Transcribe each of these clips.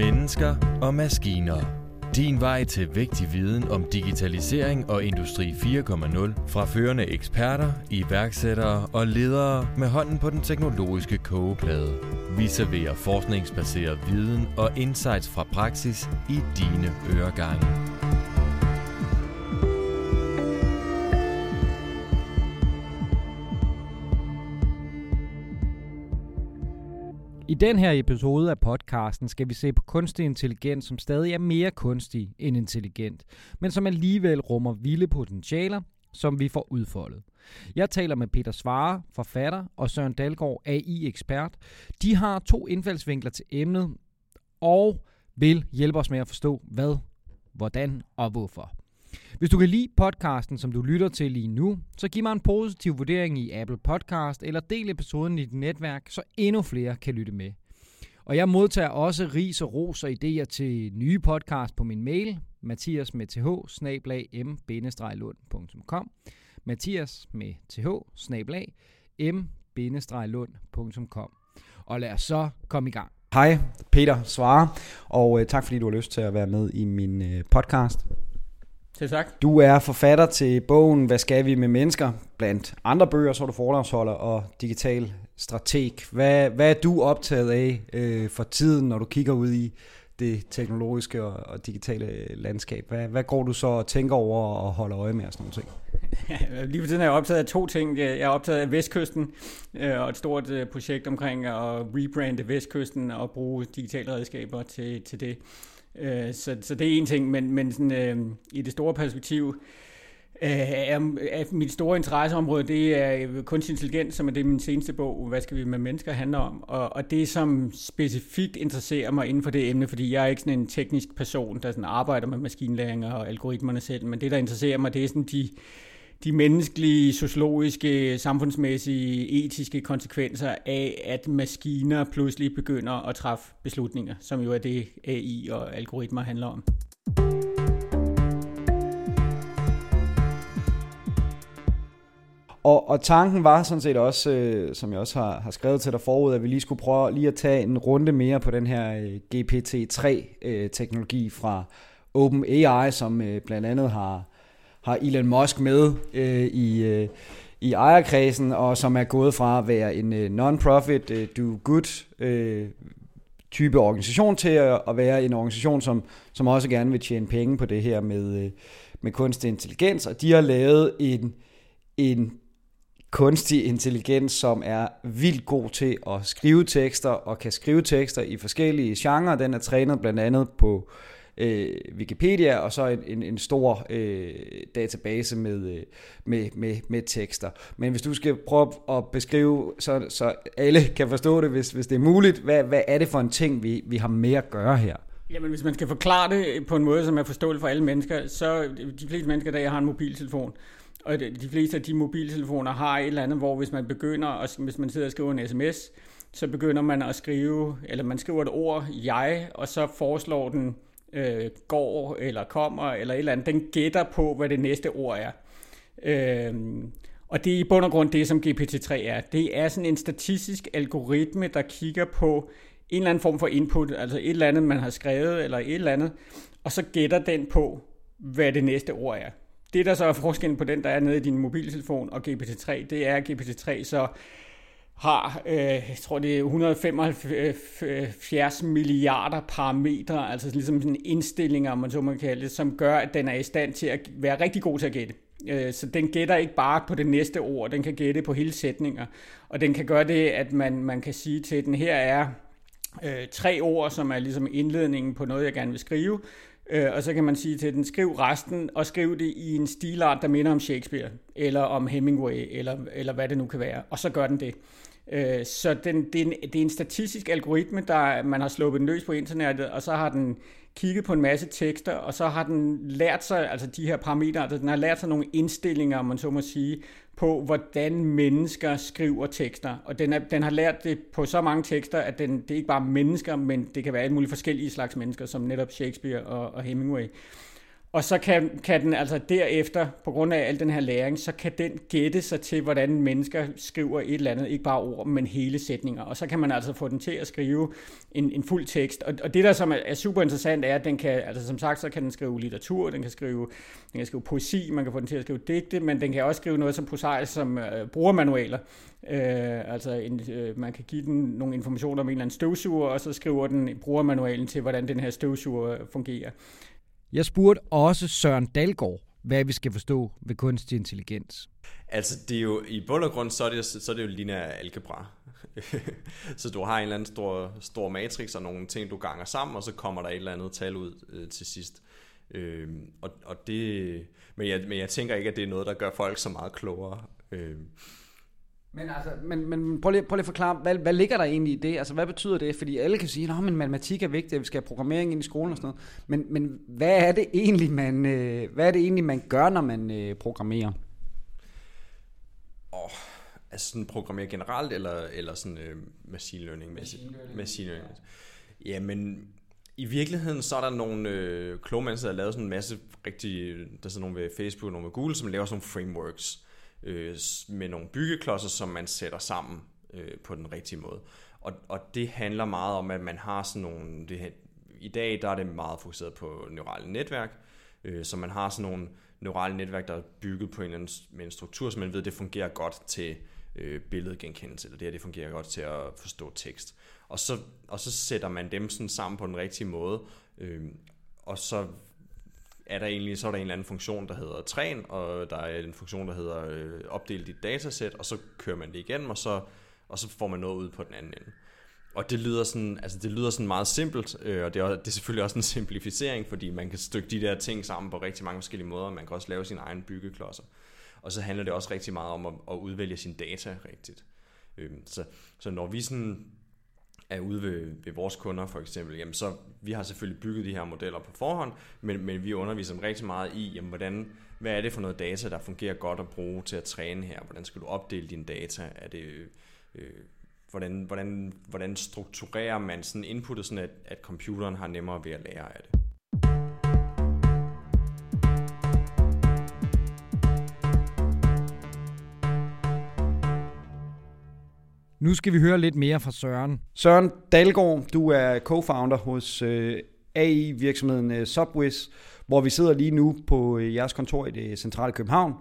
Mennesker og maskiner. Din vej til vigtig viden om digitalisering og industri 4.0 fra førende eksperter, iværksættere og ledere med hånden på den teknologiske kogeplade. Vi serverer forskningsbaseret viden og insights fra praksis i dine øregange. Den her episode af podcasten skal vi se på kunstig intelligens, som stadig er mere kunstig end intelligent, men som alligevel rummer vilde potentialer, som vi får udfoldet. Jeg taler med Peter Svare, forfatter, og Søren Dalgaard, AI-ekspert. De har to indfaldsvinkler til emnet, og vil hjælpe os med at forstå, hvad, hvordan og hvorfor. Hvis du kan lide podcasten, som du lytter til lige nu, så giv mig en positiv vurdering i Apple Podcast, eller del episoden i dit netværk, så endnu flere kan lytte med. Og jeg modtager også ris og ros og idéer til nye podcast på min mail, mathias med th, m lundcom Mathias med th, m lundcom Og lad os så komme i gang. Hej, Peter Svare, og øh, tak fordi du har lyst til at være med i min øh, podcast. Til tak. Du er forfatter til bogen Hvad skal vi med mennesker? Blandt andre bøger, så er du foredragsholder og digital strateg. Hvad, hvad er du optaget af øh, for tiden, når du kigger ud i det teknologiske og, og digitale landskab? Hvad, hvad går du så og tænker over og holder øje med og sådan noget? Ja, lige for tiden er jeg optaget af to ting. Jeg er optaget af Vestkysten øh, og et stort øh, projekt omkring at rebrande Vestkysten og bruge digitale redskaber til, til det. Øh, så, så det er en ting, men, men sådan, øh, i det store perspektiv øh, er, er mit store interesseområde, det er øh, kunstig intelligens, som er det min seneste bog, Hvad skal vi med mennesker handler om. Og, og det, som specifikt interesserer mig inden for det emne, fordi jeg er ikke sådan en teknisk person, der sådan arbejder med maskinlæring og algoritmerne selv, men det, der interesserer mig, det er sådan de de menneskelige, sociologiske, samfundsmæssige, etiske konsekvenser af, at maskiner pludselig begynder at træffe beslutninger, som jo er det AI og algoritmer handler om. Og, og tanken var sådan set også, øh, som jeg også har, har skrevet til dig forud, at vi lige skulle prøve lige at tage en runde mere på den her øh, GPT-3-teknologi øh, fra OpenAI, som øh, blandt andet har, har Elon Musk med øh, i, øh, i ejerkredsen, og som er gået fra at være en øh, non-profit, øh, do-good øh, type organisation til at, at være en organisation, som, som også gerne vil tjene penge på det her med, øh, med kunstig intelligens, og de har lavet en, en kunstig intelligens, som er vildt god til at skrive tekster, og kan skrive tekster i forskellige genrer. Den er trænet blandt andet på øh, Wikipedia, og så en, en, en stor øh, database med, øh, med, med, med tekster. Men hvis du skal prøve at beskrive, så, så alle kan forstå det, hvis, hvis det er muligt, hvad, hvad er det for en ting, vi, vi har med at gøre her? Jamen, hvis man skal forklare det på en måde, som er forståelig for alle mennesker, så de fleste mennesker, der har en mobiltelefon, og de fleste af de mobiltelefoner har et eller andet, hvor hvis man begynder, og hvis man sidder og skriver en sms, så begynder man at skrive, eller man skriver et ord, jeg, og så foreslår den øh, går eller kommer eller et eller andet, den gætter på, hvad det næste ord er. Øh, og det er i bund og grund det, som GPT-3 er. Det er sådan en statistisk algoritme, der kigger på en eller anden form for input, altså et eller andet, man har skrevet, eller et eller andet, og så gætter den på, hvad det næste ord er. Det, der så er forskellen på den, der er nede i din mobiltelefon og GPT-3, det er, at GPT-3 så har, øh, jeg tror det er 175 milliarder parametre, altså ligesom sådan indstillinger, man så må kalde det, som gør, at den er i stand til at være rigtig god til at gætte. Øh, så den gætter ikke bare på det næste ord, den kan gætte på hele sætninger. Og den kan gøre det, at man, man kan sige til den, her er øh, tre ord, som er ligesom indledningen på noget, jeg gerne vil skrive. Øh, og så kan man sige til den, skriv resten, og skriv det i en stilart, der minder om Shakespeare, eller om Hemingway, eller, eller hvad det nu kan være. Og så gør den det. Øh, så den, det, er en, det er en statistisk algoritme, der man har sluppet den løs på internettet, og så har den kigget på en masse tekster, og så har den lært sig, altså de her parametre, altså den har lært sig nogle indstillinger, om man så må sige, på hvordan mennesker skriver tekster. Og den, er, den har lært det på så mange tekster, at den, det er ikke bare mennesker, men det kan være alle mulige forskellige slags mennesker, som netop Shakespeare og, og Hemingway. Og så kan, kan den altså derefter, på grund af al den her læring, så kan den gætte sig til, hvordan mennesker skriver et eller andet, ikke bare ord, men hele sætninger. Og så kan man altså få den til at skrive en, en fuld tekst. Og, og det, der som er, er super interessant, er, at den kan, altså som sagt, så kan den skrive litteratur, den kan skrive, den kan skrive poesi, man kan få den til at skrive digte, men den kan også skrive noget som prosaisk, som øh, brugermanualer. Øh, altså en, øh, man kan give den nogle informationer om en eller anden støvsuger, og så skriver den brugermanualen til, hvordan den her støvsuger fungerer. Jeg spurgte også Søren Dalgaard, hvad vi skal forstå ved kunstig intelligens. Altså, det er jo, i bund og grund, så er det, så er det jo lineær algebra. så du har en eller anden stor, stor matrix og nogle ting, du ganger sammen, og så kommer der et eller andet tal ud øh, til sidst. Øh, og, og det, men, jeg, men jeg tænker ikke, at det er noget, der gør folk så meget klogere. Øh, men, altså, men, men prøv, lige, prøv lige at forklare, hvad, hvad ligger der egentlig i det? Altså, hvad betyder det? Fordi alle kan sige, at matematik er vigtigt, at vi skal have programmering ind i skolen og sådan noget. Men, men hvad, er det egentlig, man, øh, hvad er det egentlig, man gør, når man øh, programmerer? Oh, altså sådan programmere generelt, eller, eller sådan øh, machine learning? Machine learning. Machine learning. Ja, men i virkeligheden så er der nogle øh, kloge mennesker, der har lavet sådan en masse rigtig, der er sådan nogle ved Facebook og nogle ved Google, som laver sådan nogle frameworks, øh, med nogle byggeklodser, som man sætter sammen øh, på den rigtige måde. Og, og det handler meget om, at man har sådan nogle... Det, I dag der er det meget fokuseret på neurale netværk, øh, så man har sådan nogle neurale netværk, der er bygget på en, eller anden, med en struktur, så man ved, at det fungerer godt til øh, billedgenkendelse, eller det her det fungerer godt til at forstå tekst. Og så, og så sætter man dem sådan sammen på den rigtige måde, øh, og så er der egentlig, så er der en eller anden funktion, der hedder træn, og der er en funktion, der hedder øh, opdel dit datasæt, og så kører man det igennem, og så, og så får man noget ud på den anden ende. Og det lyder sådan, altså det lyder sådan meget simpelt, øh, og det er, det er selvfølgelig også en simplificering, fordi man kan stykke de der ting sammen på rigtig mange forskellige måder, man kan også lave sine egne byggeklodser. Og så handler det også rigtig meget om at, at udvælge sin data rigtigt. Øh, så, så når vi sådan er ude ved, ved vores kunder for eksempel, jamen så vi har selvfølgelig bygget de her modeller på forhånd, men, men vi underviser dem rigtig meget i, jamen hvordan, hvad er det for noget data, der fungerer godt at bruge til at træne her? Hvordan skal du opdele dine data? Er det, øh, hvordan, hvordan, hvordan strukturerer man sådan inputtet, sådan at, at computeren har nemmere ved at lære af det? Nu skal vi høre lidt mere fra Søren. Søren Dalgaard, du er co-founder hos øh, AI-virksomheden øh, Subwiz, hvor vi sidder lige nu på øh, jeres kontor i det centrale København.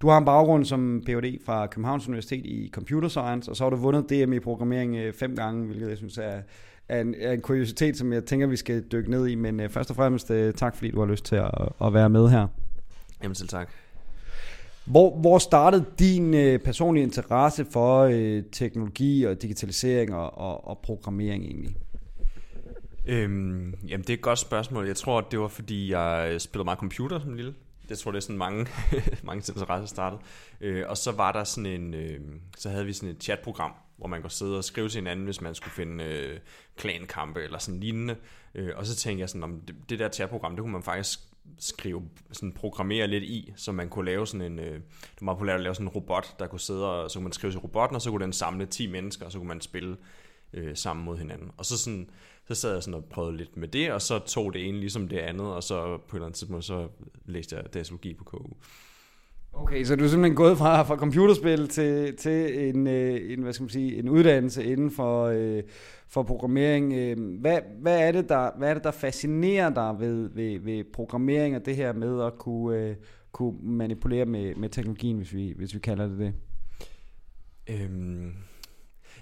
Du har en baggrund som Ph.D. fra Københavns Universitet i Computer Science, og så har du vundet DM i programmering fem gange, hvilket jeg synes er, er, en, er en kuriositet, som jeg tænker, vi skal dykke ned i. Men først og fremmest tak, fordi du har lyst til at, at være med her. Jamen selv tak. Hvor, hvor startede din øh, personlige interesse for øh, teknologi og digitalisering og, og, og programmering egentlig? Øhm, jamen det er et godt spørgsmål. Jeg tror, det var fordi, jeg øh, spillede meget computer som lille. Jeg tror, det er sådan mange, mange interesse startede. Øh, og så var der sådan en, øh, så havde vi sådan et chatprogram, hvor man kunne sidde og skrive til hinanden, hvis man skulle finde øh, klankampe eller sådan lignende. Øh, og så tænkte jeg sådan, om det, det der chatprogram, det kunne man faktisk skrive, sådan programmere lidt i, så man kunne lave sådan en, øh, det var meget populært at lave sådan en robot, der kunne sidde og, så kunne man skrive til robotten, og så kunne den samle 10 mennesker, og så kunne man spille øh, sammen mod hinanden. Og så, sådan, så sad jeg sådan og prøvede lidt med det, og så tog det ene ligesom det andet, og så på et eller andet tidspunkt, så læste jeg datalogi på KU. Okay, så du er simpelthen gået fra, fra computerspil til, til en, øh, en, hvad skal man sige, en uddannelse inden for, øh, for programmering. Øh, hvad, hvad, er det, der, hvad er det, der fascinerer dig ved, ved, ved programmering og det her med at kunne, øh, kunne manipulere med, med teknologien, hvis vi, hvis vi kalder det det? Øhm,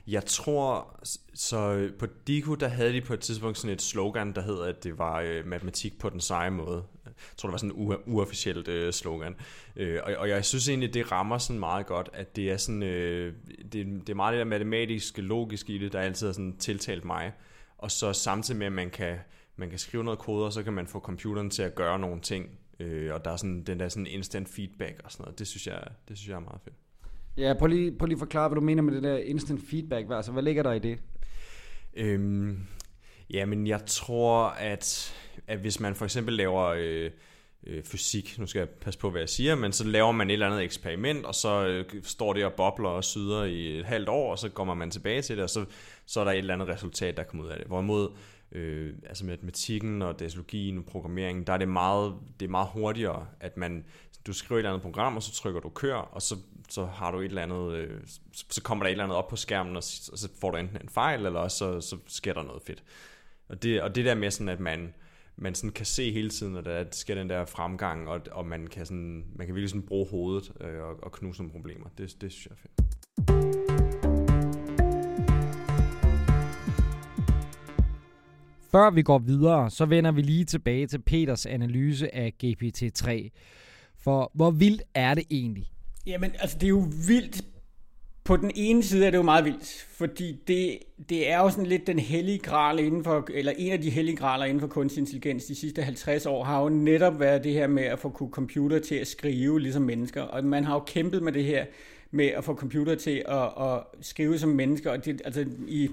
jeg tror, så øh, på Diku, der havde de på et tidspunkt sådan et slogan, der hedder, at det var øh, matematik på den seje måde. Jeg tror, det var sådan en uofficielt øh, slogan. Øh, og, og jeg synes egentlig, det rammer sådan meget godt, at det er sådan, øh, det, det er meget det der matematiske, logiske i det, der altid har sådan tiltalt mig. Og så samtidig med, at man kan, man kan skrive noget kode, og så kan man få computeren til at gøre nogle ting. Øh, og der er sådan den der sådan instant feedback og sådan noget. Det synes jeg, det synes jeg er meget fedt. Ja, prøv lige, prøv lige at forklare, hvad du mener med det der instant feedback. Altså, hvad ligger der i det? Øhm, ja, men jeg tror, at, at hvis man for eksempel laver... Øh, øh, fysik, nu skal jeg passe på, hvad jeg siger, men så laver man et eller andet eksperiment, og så øh, står det og bobler og syder i et halvt år, og så kommer man tilbage til det, og så, så er der et eller andet resultat, der kommer ud af det. Hvorimod øh, altså matematikken og datalogien og programmeringen, der er det meget, det er meget hurtigere, at man, du skriver et eller andet program, og så trykker du kør, og så, så har du et eller andet, øh, så kommer der et eller andet op på skærmen, og så, og så får du enten en fejl, eller også så, så sker der noget fedt. Og det, og det der med sådan, at man, man sådan kan se hele tiden, at der sker den der fremgang, og, og man, kan sådan, man kan virkelig sådan bruge hovedet øh, og, og knuse nogle problemer. Det, det synes jeg er fedt. Før vi går videre, så vender vi lige tilbage til Peters analyse af GPT-3. For hvor vildt er det egentlig? Jamen, altså det er jo vildt. På den ene side er det jo meget vildt, fordi det, det er jo sådan lidt den hellige gral inden for, eller en af de hellige graler inden for kunstig intelligens de sidste 50 år, har jo netop været det her med at få computer til at skrive ligesom mennesker. Og man har jo kæmpet med det her med at få computer til at, at skrive som mennesker. Og det, altså i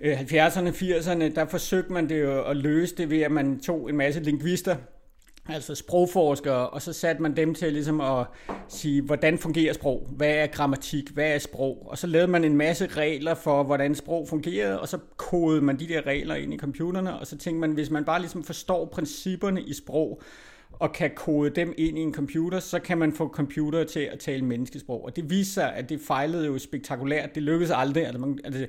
øh, 70'erne, 80'erne, der forsøgte man det jo at løse det ved, at man tog en masse lingvister, altså sprogforskere, og så satte man dem til ligesom at sige, hvordan fungerer sprog? Hvad er grammatik? Hvad er sprog? Og så lavede man en masse regler for, hvordan sprog fungerede, og så kodede man de der regler ind i computerne, og så tænkte man, hvis man bare ligesom forstår principperne i sprog, og kan kode dem ind i en computer, så kan man få computer til at tale menneskesprog. Og det viser sig, at det fejlede jo spektakulært. Det lykkedes aldrig. Altså, man, altså,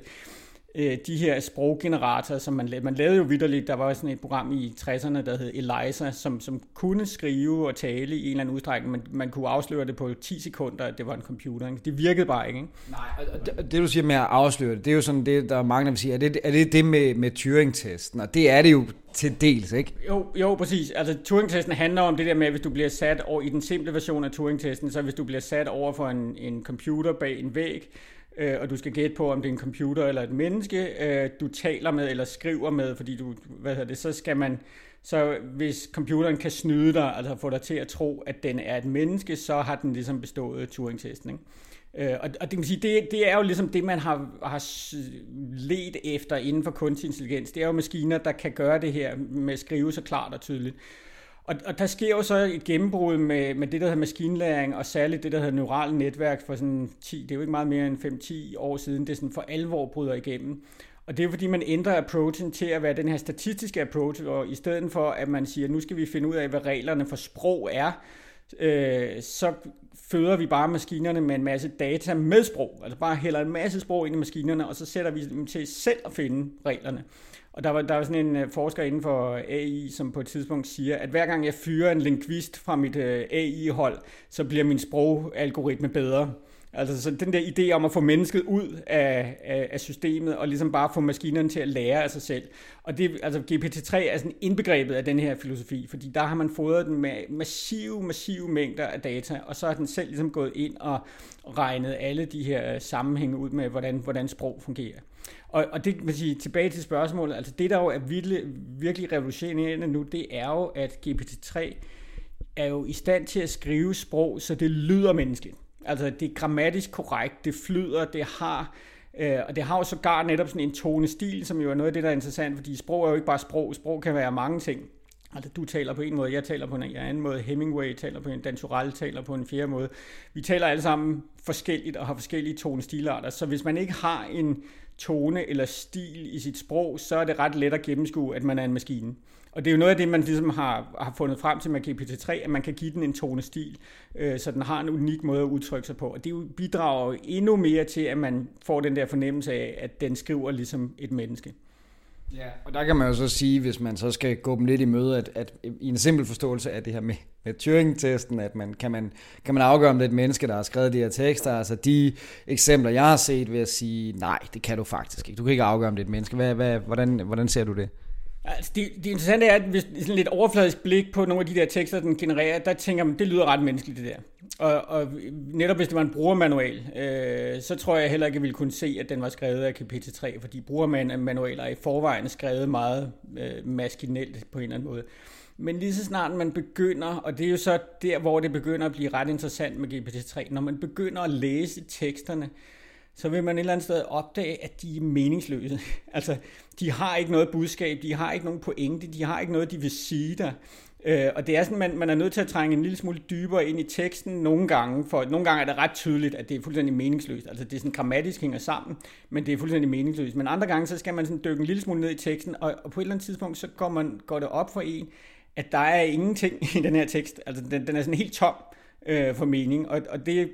øh, de her sproggeneratorer, som man lavede. Man lavede jo vidderligt, der var sådan et program i 60'erne, der hed Eliza, som, som kunne skrive og tale i en eller anden udstrækning, men man kunne afsløre det på 10 sekunder, at det var en computer. Ikke? Det virkede bare ikke. ikke? Nej, og det, det du siger med at afsløre det, det er jo sådan det, der er mange, der vil sige, er det er det, det med, med Turing-testen? Og det er det jo til dels, ikke? Jo, jo, præcis. Altså Turing-testen handler om det der med, at hvis du bliver sat over, i den simple version af Turing-testen, så hvis du bliver sat over for en, en computer bag en væg, øh, og du skal gætte på, om det er en computer eller et menneske, øh, du taler med eller skriver med, fordi du, hvad hedder det, så skal man, så hvis computeren kan snyde dig, altså få dig til at tro, at den er et menneske, så har den ligesom bestået Turing-testen, ikke? Øh, og, og det kan sige, det, det er jo ligesom det, man har, har let efter inden for kunstig intelligens. Det er jo maskiner, der kan gøre det her med at skrive så klart og tydeligt. Og, og der sker jo så et gennembrud med, med det, der hedder maskinlæring, og særligt det, der hedder neurale netværk for sådan 10, det er jo ikke meget mere end 5-10 år siden, det sådan for alvor bryder igennem. Og det er jo fordi, man ændrer approachen til at være den her statistiske approach, og i stedet for, at man siger, nu skal vi finde ud af, hvad reglerne for sprog er, øh, så føder vi bare maskinerne med en masse data med sprog. Altså bare hælder en masse sprog ind i maskinerne, og så sætter vi dem til selv at finde reglerne. Og der var, der var sådan en øh, forsker inden for øh, AI, som på et tidspunkt siger, at hver gang jeg fyrer en lingvist fra mit øh, AI-hold, så bliver min sprogalgoritme bedre. Altså så den der idé om at få mennesket ud af, af, af systemet, og ligesom bare få maskinerne til at lære af sig selv. Og det, altså GPT-3 er sådan indbegrebet af den her filosofi, fordi der har man fodret den med massive, massive mængder af data, og så har den selv ligesom gået ind og regnet alle de her sammenhænge ud med, hvordan, hvordan sprog fungerer. Og, og det vil sige, tilbage til spørgsmålet, altså det der jo er virkelig, virkelig revolutionerende nu, det er jo, at GPT-3 er jo i stand til at skrive sprog, så det lyder menneskeligt. Altså det er grammatisk korrekt, det flyder, det har Øh, og det har jo sågar netop sådan en tonestil, som jo er noget af det, der er interessant, fordi sprog er jo ikke bare sprog. Sprog kan være mange ting. Altså, du taler på en måde, jeg taler på en anden måde, Hemingway taler på en, Dan Turell taler på en fjerde måde. Vi taler alle sammen forskelligt og har forskellige tonestilarter, så hvis man ikke har en tone eller stil i sit sprog, så er det ret let at gennemskue, at man er en maskine. Og det er jo noget af det, man ligesom har, har fundet frem til med GPT-3, at man kan give den en tonestil, øh, så den har en unik måde at udtrykke sig på. Og det bidrager jo endnu mere til, at man får den der fornemmelse af, at den skriver ligesom et menneske. Ja, og der kan man jo så sige, hvis man så skal gå dem lidt i møde, at, at i en simpel forståelse af det her med, med Turing-testen, at man, kan, man, kan man afgøre, om det er et menneske, der har skrevet de her tekster. Altså de eksempler, jeg har set, vil jeg sige, nej, det kan du faktisk ikke. Du kan ikke afgøre, om det er et menneske. Hvad, hvad, hvordan, hvordan ser du det? Altså, det, det interessante er, at hvis sådan lidt overfladisk blik på nogle af de der tekster, den genererer, der tænker man, det lyder ret menneskeligt det der. Og, og netop hvis det var en brugermanual, øh, så tror jeg heller ikke, at jeg ville kunne se, at den var skrevet af GPT-3, fordi brugermanualer er i forvejen skrevet meget øh, maskinelt på en eller anden måde. Men lige så snart man begynder, og det er jo så der, hvor det begynder at blive ret interessant med GPT-3, når man begynder at læse teksterne, så vil man et eller andet sted opdage, at de er meningsløse. altså, de har ikke noget budskab, de har ikke nogen pointe, de har ikke noget, de vil sige dig. Øh, og det er sådan, man, man er nødt til at trænge en lille smule dybere ind i teksten nogle gange, for nogle gange er det ret tydeligt, at det er fuldstændig meningsløst. Altså det er sådan grammatisk hænger sammen, men det er fuldstændig meningsløst. Men andre gange, så skal man sådan dykke en lille smule ned i teksten, og, og på et eller andet tidspunkt, så går, man, går det op for en, at der er ingenting i den her tekst. Altså den, den er sådan helt tom øh, for mening, og, og det,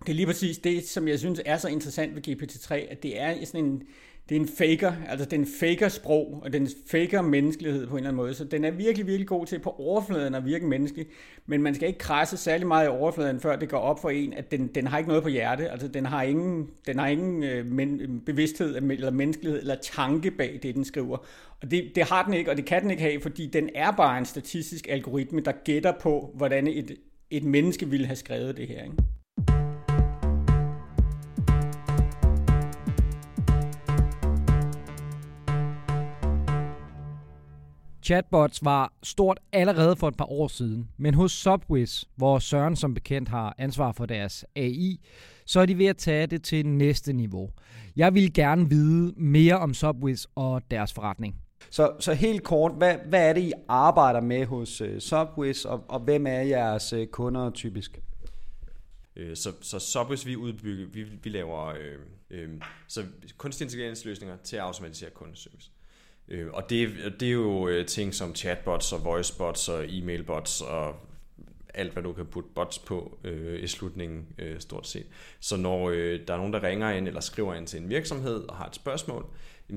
det er lige præcis det, som jeg synes er så interessant ved GPT-3, at det er sådan en, det er en faker, altså den faker sprog, og den faker menneskelighed på en eller anden måde. Så den er virkelig, virkelig god til på overfladen at virke menneskelig, men man skal ikke krasse særlig meget i overfladen, før det går op for en, at den, den har ikke noget på hjerte. Altså den har ingen, den har ingen øh, men, øh, bevidsthed eller menneskelighed eller tanke bag det, den skriver. Og det, det har den ikke, og det kan den ikke have, fordi den er bare en statistisk algoritme, der gætter på, hvordan et, et menneske ville have skrevet det her. Ikke? Chatbots var stort allerede for et par år siden, men hos Subwiz, hvor Søren som bekendt har ansvar for deres AI, så er de ved at tage det til næste niveau. Jeg vil gerne vide mere om Subwiz og deres forretning. Så, så helt kort, hvad, hvad er det, I arbejder med hos uh, Subwiz, og, og hvem er jeres uh, kunder typisk? Øh, så, så Subwiz, vi udbygger, vi, vi laver øh, øh, så kunstig intelligens løsninger til at automatisere kundeservice. Øh, Øh, og det, det er jo øh, ting som chatbots og voicebots og e-mailbots og alt, hvad du kan putte bots på øh, i slutningen øh, stort set. Så når øh, der er nogen, der ringer ind eller skriver ind til en virksomhed og har et spørgsmål,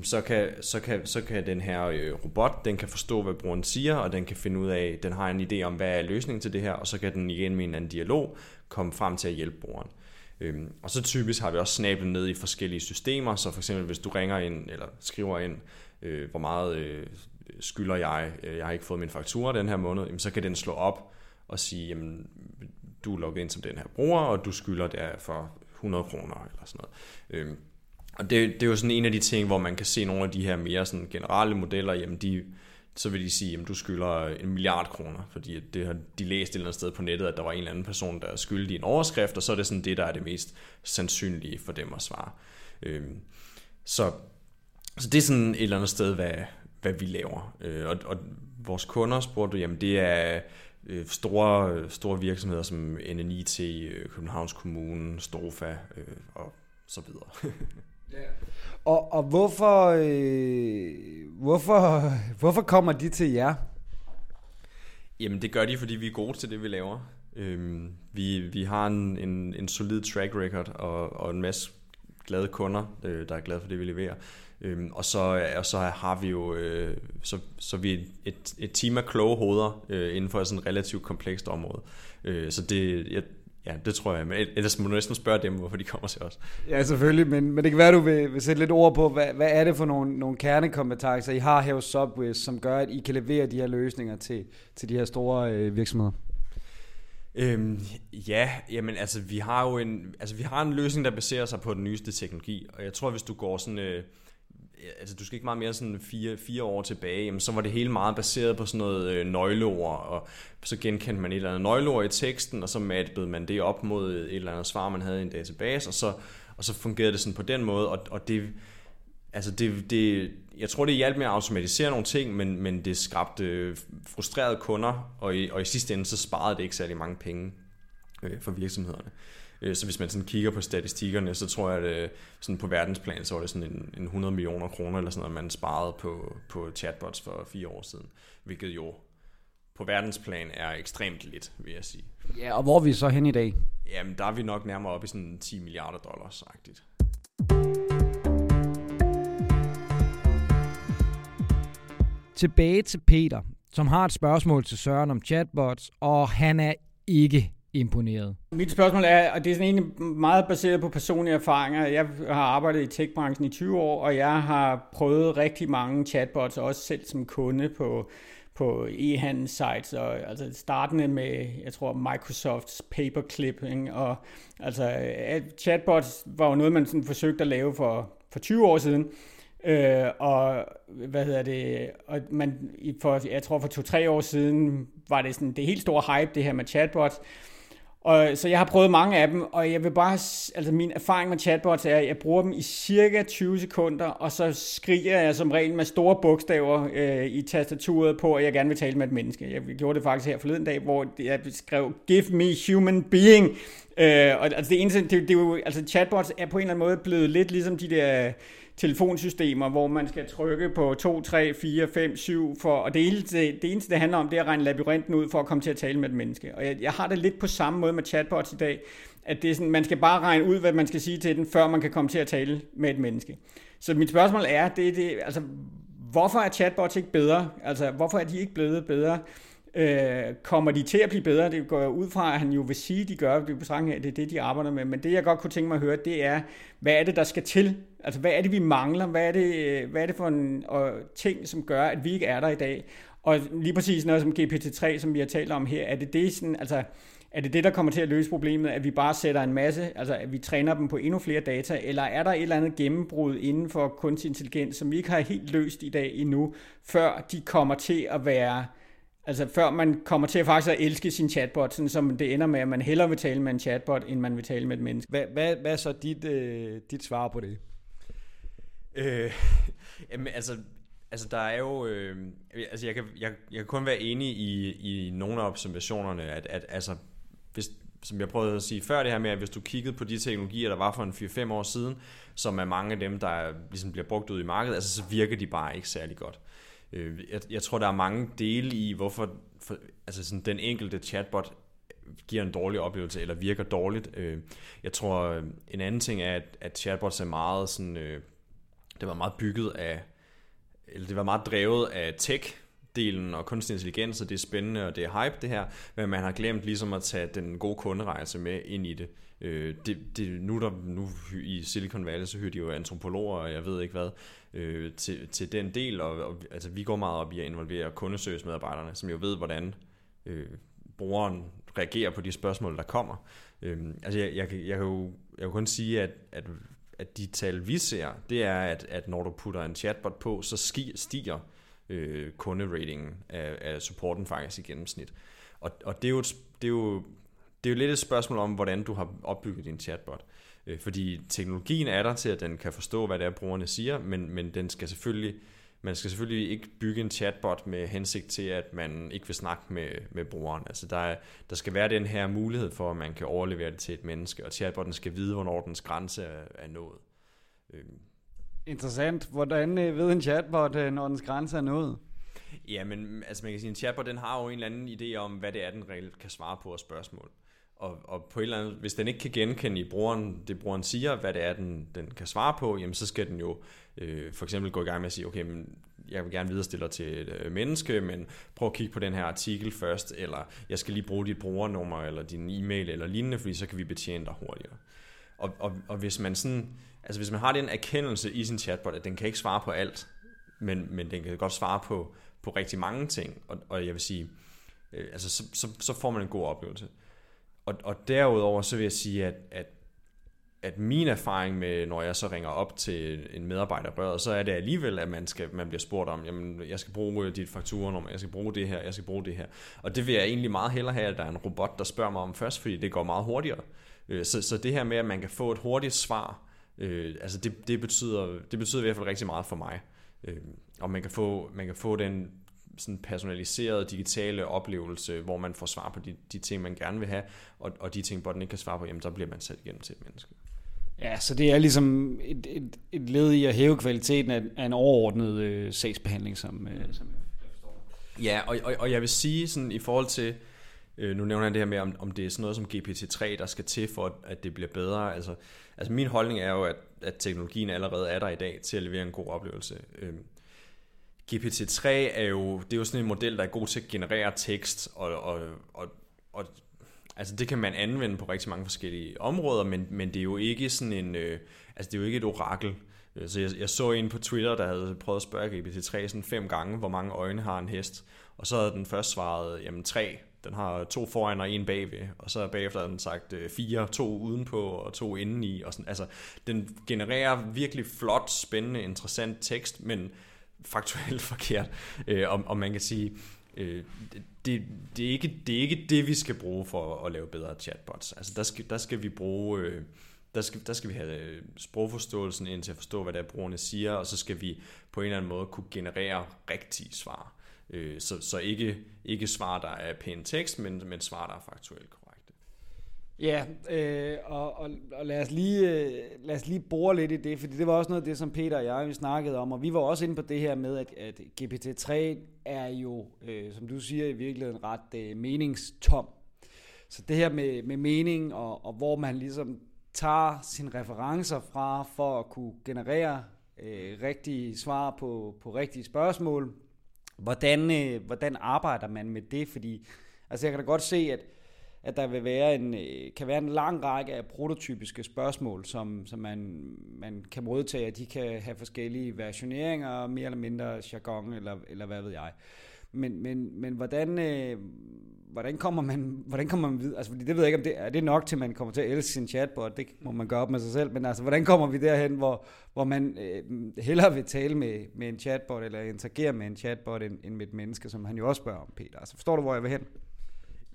så kan, så kan, så kan den her øh, robot, den kan forstå, hvad brugeren siger, og den kan finde ud af, den har en idé om, hvad er løsningen til det her, og så kan den igen med en anden dialog komme frem til at hjælpe brugeren. Øhm, og så typisk har vi også snablet ned i forskellige systemer, så for eksempel hvis du ringer ind eller skriver ind, øh, hvor meget øh, skylder jeg, øh, jeg har ikke fået min faktura den her måned, jamen, så kan den slå op og sige, jamen, du er logget ind som den her bruger, og du skylder der for 100 kroner eller sådan noget. Øh, og det, det er jo sådan en af de ting, hvor man kan se nogle af de her mere sådan generelle modeller, jamen de, så vil de sige, at du skylder en milliard kroner, fordi det har de læst et eller andet sted på nettet, at der var en eller anden person, der skyldte en overskrift, og så er det sådan det, der er det mest sandsynlige for dem at svare. Øh, så så det er sådan et eller andet sted, hvad, hvad vi laver. Øh, og, og vores kunder spurgte du, jamen det er øh, store, store virksomheder som NNIT, øh, Københavns Kommune, Stofa og så videre. yeah. Og, og hvorfor, øh, hvorfor, hvorfor kommer de til jer? Jamen det gør de, fordi vi er gode til det, vi laver. Øhm, vi, vi har en, en, en solid track record og, og en masse glade kunder, øh, der er glade for det, vi leverer. Øhm, og, så, og så har vi jo øh, så, så vi et, et team af kloge hoveder øh, inden for sådan et relativt komplekst område. Øh, så det, jeg, ja, det tror jeg. Men ellers må du næsten spørge dem, hvorfor de kommer til os. Ja, selvfølgelig. Men, men det kan være, du vil, vil sætte lidt ord på, hvad, hvad er det for nogle, nogle kernekompetencer, I har her hos Subwiz, som gør, at I kan levere de her løsninger til, til de her store øh, virksomheder? Øhm, ja, jamen altså vi har jo en, altså vi har en løsning, der baserer sig på den nyeste teknologi, og jeg tror, hvis du går sådan, øh, altså du skal ikke meget mere sådan fire, fire år tilbage, jamen, så var det hele meget baseret på sådan noget øh, nøgleord, og så genkendte man et eller andet nøgleord i teksten, og så mappede man det op mod et eller andet svar, man havde i en database, og så, og så fungerede det sådan på den måde, og, og det, altså det, det, jeg tror, det hjalp med at automatisere nogle ting, men, men det skabte øh, frustrerede kunder, og i, og i sidste ende, så sparede det ikke særlig mange penge øh, for virksomhederne. Øh, så hvis man sådan kigger på statistikkerne, så tror jeg, at øh, sådan på verdensplan, så var det sådan en, en 100 millioner kroner, eller sådan noget, man sparede på, på chatbots for fire år siden. Hvilket jo på verdensplan er ekstremt lidt, vil jeg sige. Ja, og hvor er vi så hen i dag? Jamen, der er vi nok nærmere op i sådan 10 milliarder dollars, agtigt. Tilbage til Peter, som har et spørgsmål til Søren om chatbots, og han er ikke imponeret? Mit spørgsmål er, og det er sådan egentlig meget baseret på personlige erfaringer. Jeg har arbejdet i tech-branchen i 20 år, og jeg har prøvet rigtig mange chatbots, også selv som kunde på på e-handel sites, og altså startende med, jeg tror, Microsofts paperclip, ikke? og altså chatbots var jo noget, man sådan forsøgte at lave for, for 20 år siden, øh, og hvad hedder det, og man, for, jeg tror for to-tre år siden, var det sådan det helt store hype, det her med chatbots, og, så jeg har prøvet mange af dem, og jeg vil bare, altså min erfaring med chatbots er, at jeg bruger dem i cirka 20 sekunder, og så skriger jeg som regel med store bogstaver øh, i tastaturet på, at jeg gerne vil tale med et menneske. Jeg gjorde det faktisk her forleden dag, hvor jeg skrev, give me human being. Øh, og altså det eneste, det, det er jo, altså chatbots er på en eller anden måde blevet lidt ligesom de der telefonsystemer, hvor man skal trykke på 2, 3, 4, 5, 7, for, og det eneste, det eneste, det handler om, det er at regne labyrinten ud for at komme til at tale med et menneske. Og jeg, jeg har det lidt på samme måde med chatbots i dag, at det er sådan, man skal bare regne ud, hvad man skal sige til den, før man kan komme til at tale med et menneske. Så mit spørgsmål er, det, det, altså, hvorfor er chatbots ikke bedre? Altså, hvorfor er de ikke blevet bedre? Øh, kommer de til at blive bedre? Det går jeg ud fra, at han jo vil sige, at de gør, det betragtning af, det er det, de arbejder med. Men det, jeg godt kunne tænke mig at høre, det er, hvad er det, der skal til? Altså, hvad er det, vi mangler? Hvad er det, øh, hvad er det for en og, ting, som gør, at vi ikke er der i dag? Og lige præcis noget som GPT-3, som vi har talt om her, er det det, sådan, altså, er det det, der kommer til at løse problemet, at vi bare sætter en masse, altså at vi træner dem på endnu flere data, eller er der et eller andet gennembrud inden for kunstig intelligens, som vi ikke har helt løst i dag endnu, før de kommer til at være Altså før man kommer til at faktisk at elske sin chatbot, sådan som det ender med, at man hellere vil tale med en chatbot, end man vil tale med et menneske. Hvad, hvad, hvad er så dit, øh, dit svar på det? Øh, jamen, altså, altså der er jo, øh, altså jeg kan, jeg, jeg kan kun være enig i, i nogle af observationerne, at, at altså, hvis, som jeg prøvede at sige før det her med, at hvis du kiggede på de teknologier, der var for en 4-5 år siden, som er mange af dem, der ligesom bliver brugt ud i markedet, altså så virker de bare ikke særlig godt. Øh, jeg, jeg tror, der er mange dele i, hvorfor for, altså sådan, den enkelte chatbot giver en dårlig oplevelse, eller virker dårligt. Øh, jeg tror, øh, en anden ting er, at, at chatbots er meget sådan, øh, det var meget bygget af, eller det var meget drevet af tech, delen og kunstig intelligens, og det er spændende, og det er hype det her, men man har glemt ligesom at tage den gode kunderejse med ind i det. Øh, det, det nu, der, nu i Silicon Valley, så hører de jo antropologer, og jeg ved ikke hvad, øh, til, til den del, og, og altså, vi går meget op i at involvere kundeservice-medarbejderne, som jo ved, hvordan øh, brugeren reagerer på de spørgsmål, der kommer. Øh, altså, jeg, jeg, jeg, kan jo, jeg kan kun sige, at, at, at de tal, vi ser, det er, at, at når du putter en chatbot på, så stiger øh, kunderatingen af, af supporten faktisk i gennemsnit. Og, og det, er jo et, det, er jo, det er jo lidt et spørgsmål om, hvordan du har opbygget din chatbot. Øh, fordi teknologien er der til, at den kan forstå, hvad det er, brugerne siger, men, men den skal selvfølgelig, man skal selvfølgelig ikke bygge en chatbot med hensigt til, at man ikke vil snakke med, med brugeren. Altså der, er, der skal være den her mulighed for, at man kan overlevere det til et menneske, og chatbotten skal vide, hvornår dens grænse er, er nået. Øh. Interessant. Hvordan øh, ved en chatbot, øh, når dens grænse er nået? Ja, men mm, altså man kan sige, en chatbot den har jo en eller anden idé om, hvad det er, den reelt kan svare på og spørgsmål. Og, og på et eller andet, hvis den ikke kan genkende i brugeren, det brugeren siger, hvad det er, den, den kan svare på, jamen så skal den jo øh, for eksempel gå i gang med at sige, okay, men jeg vil gerne viderestille dig til et øh, menneske, men prøv at kigge på den her artikel først, eller jeg skal lige bruge dit brugernummer, eller din e-mail, eller lignende, fordi så kan vi betjene dig hurtigere. Og, og, og hvis man sådan, altså hvis man har den erkendelse i sin chatbot, at den kan ikke svare på alt, men, men den kan godt svare på, på rigtig mange ting, og, og jeg vil sige, øh, altså så, så, så får man en god oplevelse. Og, og derudover så vil jeg sige, at, at, at min erfaring med, når jeg så ringer op til en medarbejder, så er det alligevel, at man, skal, man bliver spurgt om, jamen, jeg skal bruge dit fakturenummer, jeg skal bruge det her, jeg skal bruge det her. Og det vil jeg egentlig meget hellere have, at der er en robot, der spørger mig om først, fordi det går meget hurtigere. Øh, så, så det her med, at man kan få et hurtigt svar, øh, altså det, det, betyder, det betyder i hvert fald rigtig meget for mig. Øh, og man kan få, man kan få den sådan personaliserede digitale oplevelse, hvor man får svar på de, de ting, man gerne vil have, og, og de ting, den ikke kan svare på, jamen, så bliver man sat igennem til et menneske. Ja, så det er ligesom et, et, et led i at hæve kvaliteten af, af en overordnet øh, sagsbehandling, som, øh, som jeg forstår. Ja, og, og, og jeg vil sige sådan i forhold til, øh, Øh, nu nævner han det her med, om, om det er sådan noget som GPT-3, der skal til for, at det bliver bedre. Altså, altså min holdning er jo, at, at teknologien allerede er der i dag til at levere en god oplevelse. Øh, GPT-3 er jo, det er jo sådan en model, der er god til at generere tekst, og, og, og, og altså det kan man anvende på rigtig mange forskellige områder, men, men det er jo ikke sådan en, øh, altså det er jo ikke et orakel. Øh, så jeg, jeg så en på Twitter, der havde prøvet at spørge GPT-3 sådan fem gange, hvor mange øjne har en hest, og så havde den først svaret, jamen tre, den har to foran og en bagved, og så bagefter har den sagt øh, fire, to udenpå og to indeni, og sådan, altså den genererer virkelig flot, spændende, interessant tekst, men faktuelt forkert. Øh, og, og man kan sige, Øh, det, det, er ikke, det er ikke det, vi skal bruge for at lave bedre chatbots. Altså der skal, der skal vi bruge... Øh, der skal, der skal vi have øh, sprogforståelsen ind til at forstå, hvad der brugerne siger, og så skal vi på en eller anden måde kunne generere rigtige svar. Øh, så, så ikke, ikke svar, der er pæn tekst, men, men svar, der er faktuelt korrekte. Ja, øh, og, og, og lad, os lige, øh, lad os lige bore lidt i det, fordi det var også noget af det, som Peter og jeg vi snakkede om, og vi var også inde på det her med, at, at GPT-3 er jo, øh, som du siger, i virkeligheden ret øh, meningstom. Så det her med, med mening, og, og hvor man ligesom tager sine referencer fra for at kunne generere øh, rigtige svar på, på rigtige spørgsmål. Hvordan, øh, hvordan arbejder man med det? Fordi altså jeg kan da godt se, at, at der vil være en, øh, kan være en lang række af prototypiske spørgsmål, som, som man, man kan modtage, de kan have forskellige versioneringer, mere eller mindre jargon, eller, eller hvad ved jeg. Men, men, men hvordan, øh, hvordan kommer man, hvordan kommer man videre? Altså, fordi det ved jeg ikke, om det er det nok til, at man kommer til at elske sin chatbot. Det må man gøre op med sig selv. Men altså, hvordan kommer vi derhen, hvor, hvor man øh, hellere vil tale med, med en chatbot, eller interagere med en chatbot, end, end med et menneske, som han jo også spørger om, Peter. Altså, forstår du, hvor jeg vil hen?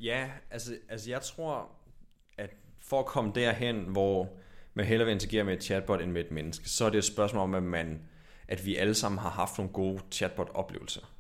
Ja, altså, altså jeg tror, at for at komme derhen, hvor man hellere vil interagere med et chatbot end med et menneske, så er det et spørgsmål om, at, man, at vi alle sammen har haft nogle gode chatbot-oplevelser.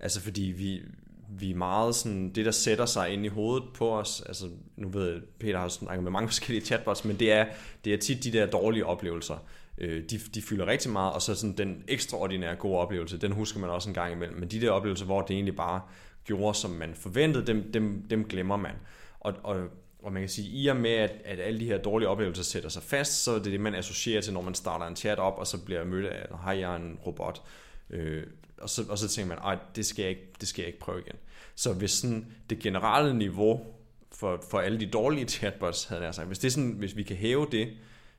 Altså fordi vi, vi er meget sådan, det der sætter sig ind i hovedet på os, altså nu ved jeg, Peter har snakket med mange forskellige chatbots, men det er, det er tit de der dårlige oplevelser, øh, de, de fylder rigtig meget, og så sådan den ekstraordinære gode oplevelse, den husker man også en gang imellem, men de der oplevelser, hvor det egentlig bare gjorde, som man forventede, dem, dem, dem glemmer man. Og, og, og man kan sige, i og med, at, at alle de her dårlige oplevelser sætter sig fast, så er det det, man associerer til, når man starter en chat op, og så bliver mødt af, hej, jeg er en robot. Øh, og, så, og så tænker man, at det skal, jeg ikke, det skal jeg ikke prøve igen. Så hvis sådan det generelle niveau for, for alle de dårlige chatbots, havde jeg sagt, hvis, det sådan, hvis vi kan hæve det,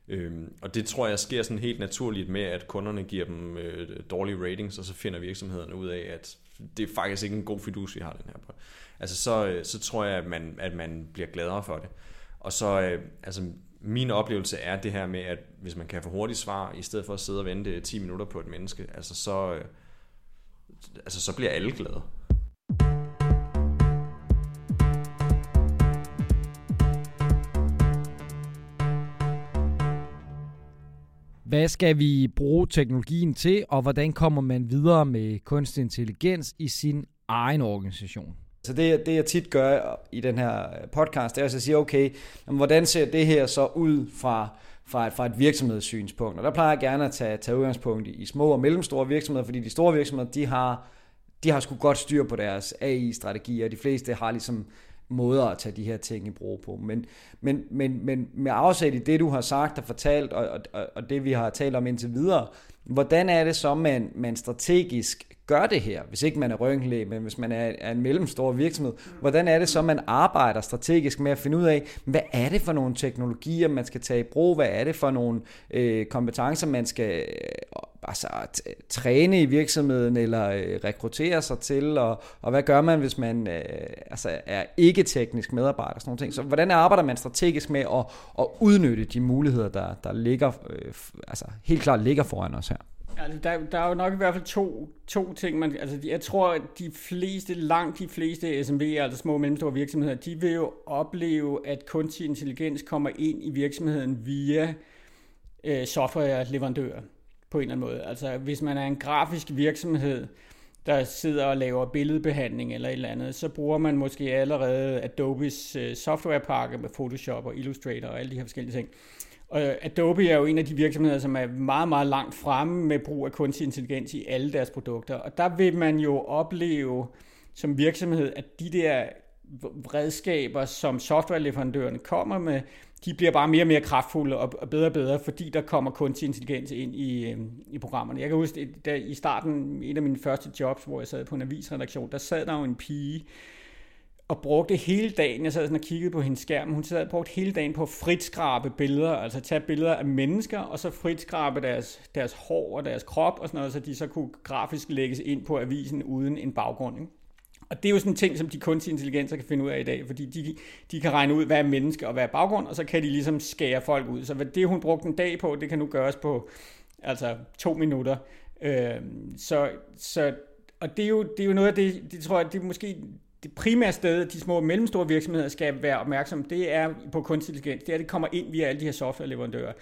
øhm, og det tror jeg sker sådan helt naturligt med, at kunderne giver dem øh, dårlige ratings, og så finder virksomhederne ud af, at det er faktisk ikke en god fidus, vi har den her på. Altså så, øh, så tror jeg, at man, at man bliver gladere for det. Og så, øh, altså min oplevelse er det her med, at hvis man kan få hurtigt svar, i stedet for at sidde og vente 10 minutter på et menneske, altså så, øh, altså så bliver alle glade. Hvad skal vi bruge teknologien til, og hvordan kommer man videre med kunstig intelligens i sin egen organisation? Så det, det jeg tit gør i den her øh, podcast, det er at sige, okay, hvordan ser det her så ud fra, fra, et, fra et virksomhedssynspunkt? Og der plejer jeg gerne at tage, tage udgangspunkt i, i små og mellemstore virksomheder, fordi de store virksomheder, de har, de har sgu godt styr på deres AI-strategier, de fleste har ligesom måder at tage de her ting i brug på. Men, men, men, men med afsæt i det, du har sagt og fortalt, og, og, og det vi har talt om indtil videre, hvordan er det så, man, man strategisk gør det her, hvis ikke man er røntgenlæge, men hvis man er, er en mellemstor virksomhed, hvordan er det så, man arbejder strategisk med at finde ud af, hvad er det for nogle teknologier, man skal tage i brug, hvad er det for nogle øh, kompetencer, man skal øh, altså, træne i virksomheden eller øh, rekruttere sig til, og, og hvad gør man, hvis man øh, altså, er ikke-teknisk medarbejder, sådan nogle ting. Så hvordan arbejder man strategisk med at, at udnytte de muligheder, der, der ligger, øh, altså helt klart ligger foran os her? Altså, der, der er jo nok i hvert fald to, to ting. Man, altså, jeg tror, at de fleste, langt de fleste SMV'er, altså små og mellemstore virksomheder, de vil jo opleve, at kunstig intelligens kommer ind i virksomheden via øh, softwareleverandører på en eller anden måde. Altså hvis man er en grafisk virksomhed, der sidder og laver billedbehandling eller et eller andet, så bruger man måske allerede Adobes øh, softwarepakke med Photoshop og Illustrator og alle de her forskellige ting. Og øh, Adobe er jo en af de virksomheder, som er meget, meget langt fremme med brug af kunstig intelligens i alle deres produkter. Og der vil man jo opleve som virksomhed, at de der redskaber, som softwareleverandørerne kommer med, de bliver bare mere og mere kraftfulde og bedre og bedre, fordi der kommer kunstig intelligens ind i, øh, i programmerne. Jeg kan huske, da i starten, en af mine første jobs, hvor jeg sad på en avisredaktion, der sad der jo en pige, og brugte hele dagen, jeg sad sådan og kiggede på hendes skærm, hun sad og brugte hele dagen på at fritskrabe billeder, altså tage billeder af mennesker, og så fritskrabe deres, deres hår og deres krop og sådan noget, så de så kunne grafisk lægges ind på avisen uden en baggrund. Ikke? Og det er jo sådan en ting, som de kunstige intelligenser kan finde ud af i dag, fordi de, de kan regne ud, hvad er menneske og hvad er baggrund, og så kan de ligesom skære folk ud. Så hvad det, hun brugte en dag på, det kan nu gøres på altså to minutter. Øh, så, så og det, er jo, det er jo noget af det, det tror jeg, det er måske det primære sted, de små og mellemstore virksomheder skal være opmærksomme, det er på kunstig intelligens. Det er, at det kommer ind via alle de her softwareleverandører.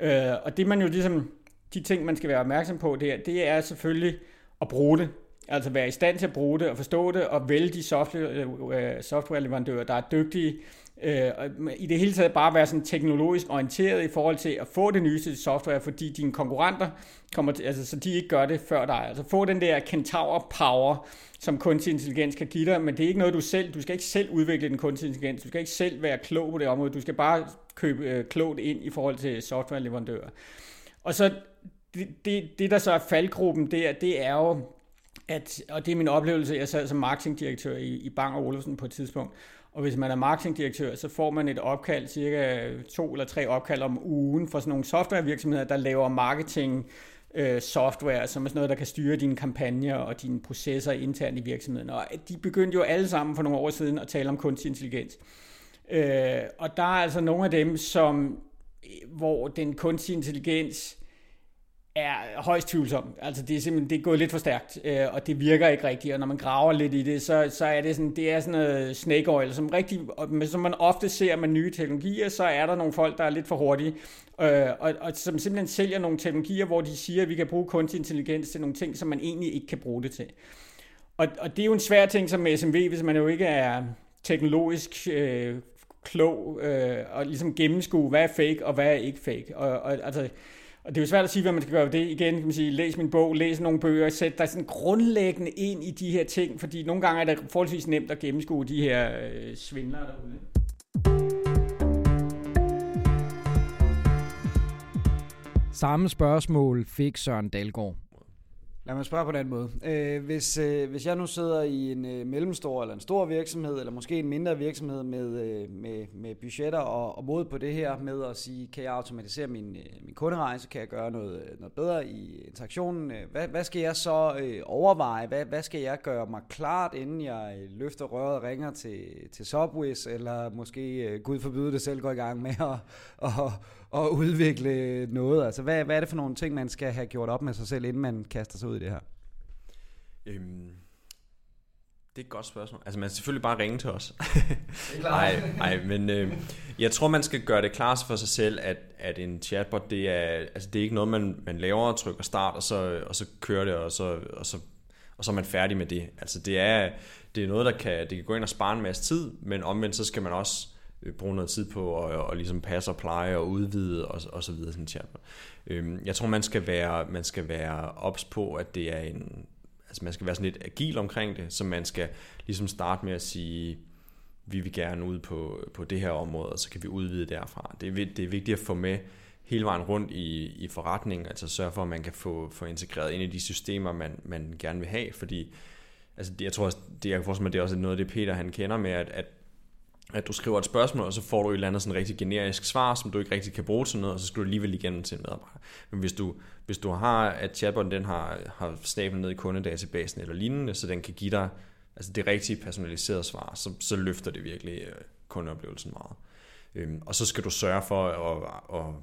Øh, og det man jo ligesom, de ting, man skal være opmærksom på, det er, det er selvfølgelig at bruge det. Altså være i stand til at bruge det og forstå det og vælge de software, øh, øh, softwareleverandører, der er dygtige. Øh, I det hele taget bare være sådan teknologisk orienteret i forhold til at få det nyeste software, fordi dine konkurrenter kommer til, altså så de ikke gør det før dig. Altså få den der Kentaur power, som kunstig intelligens kan give dig, men det er ikke noget du selv, du skal ikke selv udvikle den kunstig intelligens, du skal ikke selv være klog på det område, du skal bare købe øh, klogt ind i forhold til softwareleverandører. Og så det, det, det der så er faldgruppen der, det er jo, at, og det er min oplevelse, jeg sad som marketingdirektør i, i Bang og Olufsen på et tidspunkt, og hvis man er marketingdirektør, så får man et opkald, cirka to eller tre opkald om ugen for sådan nogle softwarevirksomheder, der laver marketing øh, software, som er sådan noget, der kan styre dine kampagner og dine processer internt i virksomheden. Og de begyndte jo alle sammen for nogle år siden at tale om kunstig intelligens. Øh, og der er altså nogle af dem, som hvor den kunstige intelligens er højst tvivlsom. Altså det er simpelthen det er gået lidt for stærkt, øh, og det virker ikke rigtigt, og når man graver lidt i det, så, så er det sådan, det er sådan noget snake oil, som, rigtig, som man ofte ser med nye teknologier, så er der nogle folk, der er lidt for hurtige, øh, og, og som simpelthen sælger nogle teknologier, hvor de siger, at vi kan bruge kunstig intelligens til nogle ting, som man egentlig ikke kan bruge det til. Og, og det er jo en svær ting som SMV, hvis man jo ikke er teknologisk øh, klog, øh, og ligesom gennemskue, hvad er fake, og hvad er ikke fake. Og, og altså, og det er jo svært at sige, hvad man skal gøre ved det. Igen kan man sige, læs min bog, læs nogle bøger, sæt dig sådan grundlæggende ind i de her ting, fordi nogle gange er det forholdsvis nemt at gennemskue de her øh, svindlere derude. Samme spørgsmål fik Søren Dalgaard. Lad mig spørge på den måde. Øh, hvis, øh, hvis jeg nu sidder i en øh, mellemstor eller en stor virksomhed, eller måske en mindre virksomhed med, øh, med, med budgetter og, og mod på det her med at sige, kan jeg automatisere min, øh, min kunderejse, kan jeg gøre noget, øh, noget bedre i interaktionen, øh, hvad, hvad skal jeg så øh, overveje, hvad, hvad skal jeg gøre mig klart, inden jeg øh, løfter røret og ringer til, til Subways, eller måske, øh, Gud forbyde det selv, går i gang med at, at, at udvikle noget? Altså, hvad, hvad er det for nogle ting, man skal have gjort op med sig selv, inden man kaster sig ud i det her? Øhm, det er et godt spørgsmål. Altså, man skal selvfølgelig bare ringe til os. Nej, nej, men øh, jeg tror, man skal gøre det klart for sig selv, at, at en chatbot, det er, altså, det er ikke noget, man, man laver og trykker start, og så, og så kører det, og så, og, så, og så er man færdig med det. Altså, det er, det er noget, der kan, det kan gå ind og spare en masse tid, men omvendt, så skal man også Øh, bruge noget tid på at, og ligesom passe og pleje og udvide og, og så videre sådan en. Øhm, jeg tror man skal være man skal være ops på at det er en altså man skal være sådan lidt agil omkring det, så man skal ligesom starte med at sige vi vil gerne ud på, på det her område, og så kan vi udvide derfra. Det er, det er vigtigt at få med hele vejen rundt i, i forretningen, altså sørge for, at man kan få, få integreret ind i de systemer, man, man gerne vil have, fordi altså det, jeg tror, det, jeg kan forestille mig, det er også noget af det, Peter han kender med, at, at at du skriver et spørgsmål, og så får du et eller andet sådan rigtig generisk svar, som du ikke rigtig kan bruge til noget, og så skal du alligevel igennem til en medarbejder. Men hvis du, hvis du har, at chatboten den har, har stablet ned i kundedatabasen eller lignende, så den kan give dig altså det rigtige personaliserede svar, så, så løfter det virkelig øh, kundeoplevelsen meget. Øhm, og så skal du sørge for at, at,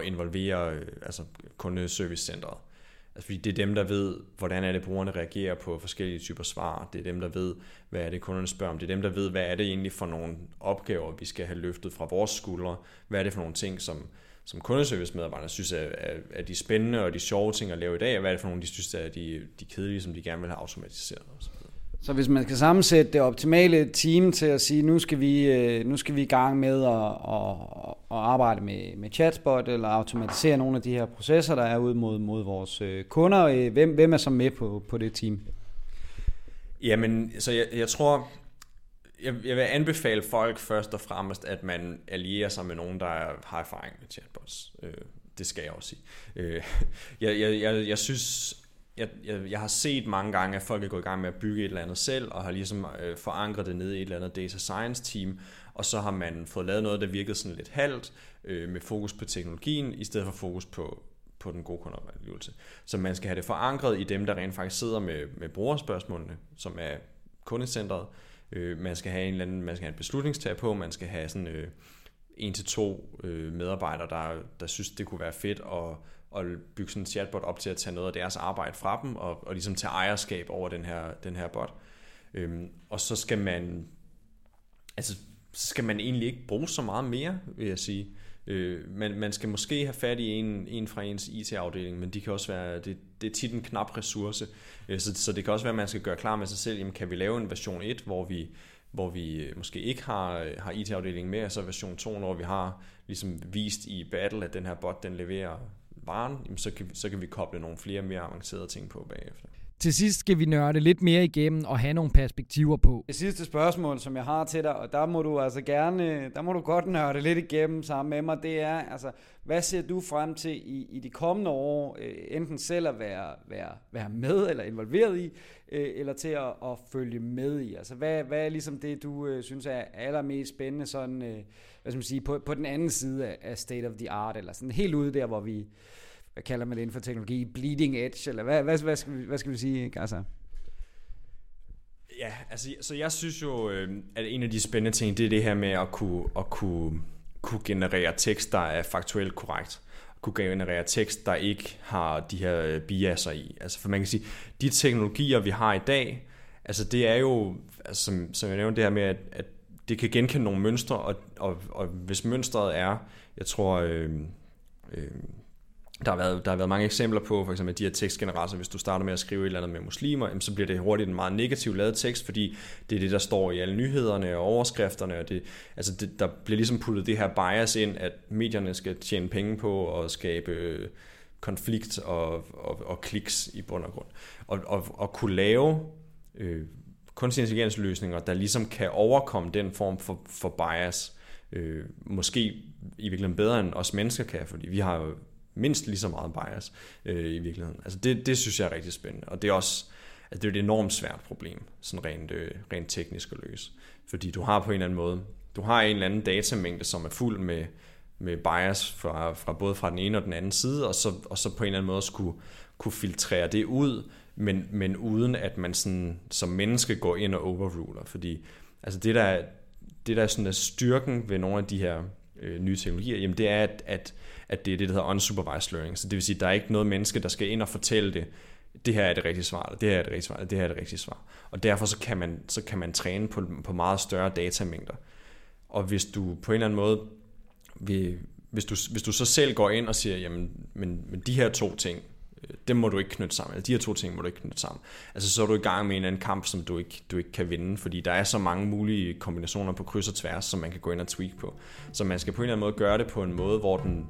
at involvere øh, altså kundeservicecentret. Altså, fordi det er dem, der ved, hvordan er det, brugerne reagerer på forskellige typer svar. Det er dem, der ved, hvad er det, kunderne spørger om. Det er dem, der ved, hvad er det egentlig for nogle opgaver, vi skal have løftet fra vores skuldre. Hvad er det for nogle ting, som, som kundeservicemedarbejdere synes er, er, er de spændende og de sjove ting at lave i dag, og hvad er det for nogle, de synes er de, de kedelige, som de gerne vil have automatiseret. Osv. Så hvis man skal sammensætte det optimale team til at sige, nu skal vi, øh, nu skal vi i gang med at, at, at arbejde med, med chatbot eller automatisere nogle af de her processer, der er ud mod, mod vores øh, kunder, øh, hvem, hvem er så med på, på det team? Jamen, så jeg, jeg tror, jeg, jeg vil anbefale folk først og fremmest, at man allierer sig med nogen, der har erfaring med chatbots. Det skal jeg også sige. Jeg, jeg, jeg, jeg synes, jeg, jeg, jeg har set mange gange, at folk er gået i gang med at bygge et eller andet selv, og har ligesom øh, forankret det ned i et eller andet data science team, og så har man fået lavet noget, der virkede sådan lidt halvt, øh, med fokus på teknologien, i stedet for fokus på, på den gode kundeoplevelse. Så man skal have det forankret i dem, der rent faktisk sidder med, med brugerspørgsmålene, som er kundecentret. Øh, man skal have en eller anden, man skal have en beslutningstag på, man skal have sådan øh, en til to øh, medarbejdere, der, der synes, det kunne være fedt at og bygge sådan en chatbot op til at tage noget af deres arbejde fra dem, og, og ligesom tage ejerskab over den her, den her bot. Øhm, og så skal man, altså, så skal man egentlig ikke bruge så meget mere, vil jeg sige. Øh, man, man skal måske have fat i en, en fra ens IT-afdeling, men de kan også være, det, det er tit en knap ressource, øh, så, så det kan også være, at man skal gøre klar med sig selv, jamen kan vi lave en version 1, hvor vi, hvor vi øh, måske ikke har, øh, har IT-afdelingen med, og så version 2, når vi har ligesom vist i battle, at den her bot, den leverer varen, jamen så, kan, så kan vi koble nogle flere mere avancerede ting på bagefter. Til sidst skal vi nørde lidt mere igennem og have nogle perspektiver på. Det sidste spørgsmål, som jeg har til dig, og der må du altså gerne, der må du godt nørde lidt igennem sammen med mig, det er, altså, hvad ser du frem til i, i de kommende år, øh, enten selv at være, være, være med eller involveret i, øh, eller til at, at følge med i? Altså, hvad, hvad er ligesom det, du øh, synes er allermest spændende sådan, øh, hvad skal man sige, på, på den anden side af, state of the art, eller sådan helt ude der, hvor vi, hvad kalder man det inden for teknologi, bleeding edge, eller hvad, hvad, hvad, skal, vi, hvad skal vi sige, altså? Ja, altså, så jeg synes jo, øh, at en af de spændende ting, det er det her med at kunne, at kunne, kunne generere tekst, der er faktuelt korrekt. Kunne generere tekst, der ikke har de her øh, biaser i. Altså, for man kan sige, de teknologier, vi har i dag, altså det er jo, altså, som, som jeg nævnte det her med, at, at det kan genkende nogle mønstre, og, og, og hvis mønstret er, jeg tror, øh, øh, der har, været, der har været mange eksempler på, for eksempel de her tekstgeneratorer, hvis du starter med at skrive et eller andet med muslimer, så bliver det hurtigt en meget negativ lavet tekst, fordi det er det, der står i alle nyhederne og overskrifterne, og det, altså det, der bliver ligesom puttet det her bias ind, at medierne skal tjene penge på at skabe øh, konflikt og, og, og kliks i bund og grund. Og, og, og kunne lave øh, kunstig intelligensløsninger, der ligesom kan overkomme den form for, for bias, øh, måske i virkeligheden bedre end os mennesker kan, fordi vi har jo mindst lige så meget bias øh, i virkeligheden. Altså det, det synes jeg er rigtig spændende, og det er også altså det er et enormt svært problem, sådan rent, øh, rent teknisk at løse. Fordi du har på en eller anden måde, du har en eller anden datamængde, som er fuld med, med bias fra, fra både fra den ene og den anden side, og så, og så på en eller anden måde skulle kunne filtrere det ud, men, men uden at man sådan, som menneske går ind og overruler. Fordi altså det, der, det der er sådan er styrken ved nogle af de her øh, nye teknologier, jamen det er, at, at, at det er det, der hedder unsupervised learning. Så det vil sige, at der er ikke noget menneske, der skal ind og fortælle det, det her er det rigtige svar, det her er det rigtige svar, det her er det rigtige svar. Og derfor så kan man, så kan man træne på, på meget større datamængder. Og hvis du på en eller anden måde, vil, hvis, du, hvis du så selv går ind og siger, jamen, men, men de her to ting, dem må du ikke knytte sammen. de her to ting må du ikke knytte sammen. Altså så er du i gang med en eller anden kamp, som du ikke, du ikke kan vinde, fordi der er så mange mulige kombinationer på kryds og tværs, som man kan gå ind og tweak på. Så man skal på en eller anden måde gøre det på en måde, hvor den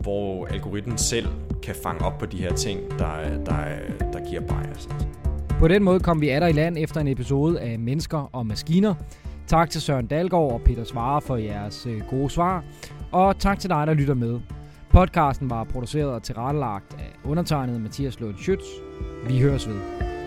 hvor algoritmen selv kan fange op på de her ting, der, der, der giver bias. På den måde kom vi af i land efter en episode af Mennesker og Maskiner. Tak til Søren Dalgaard og Peter Svare for jeres øh, gode svar. Og tak til dig, der lytter med. Podcasten var produceret og tilrettelagt af undertegnet Mathias Lund Schütz. Vi høres ved.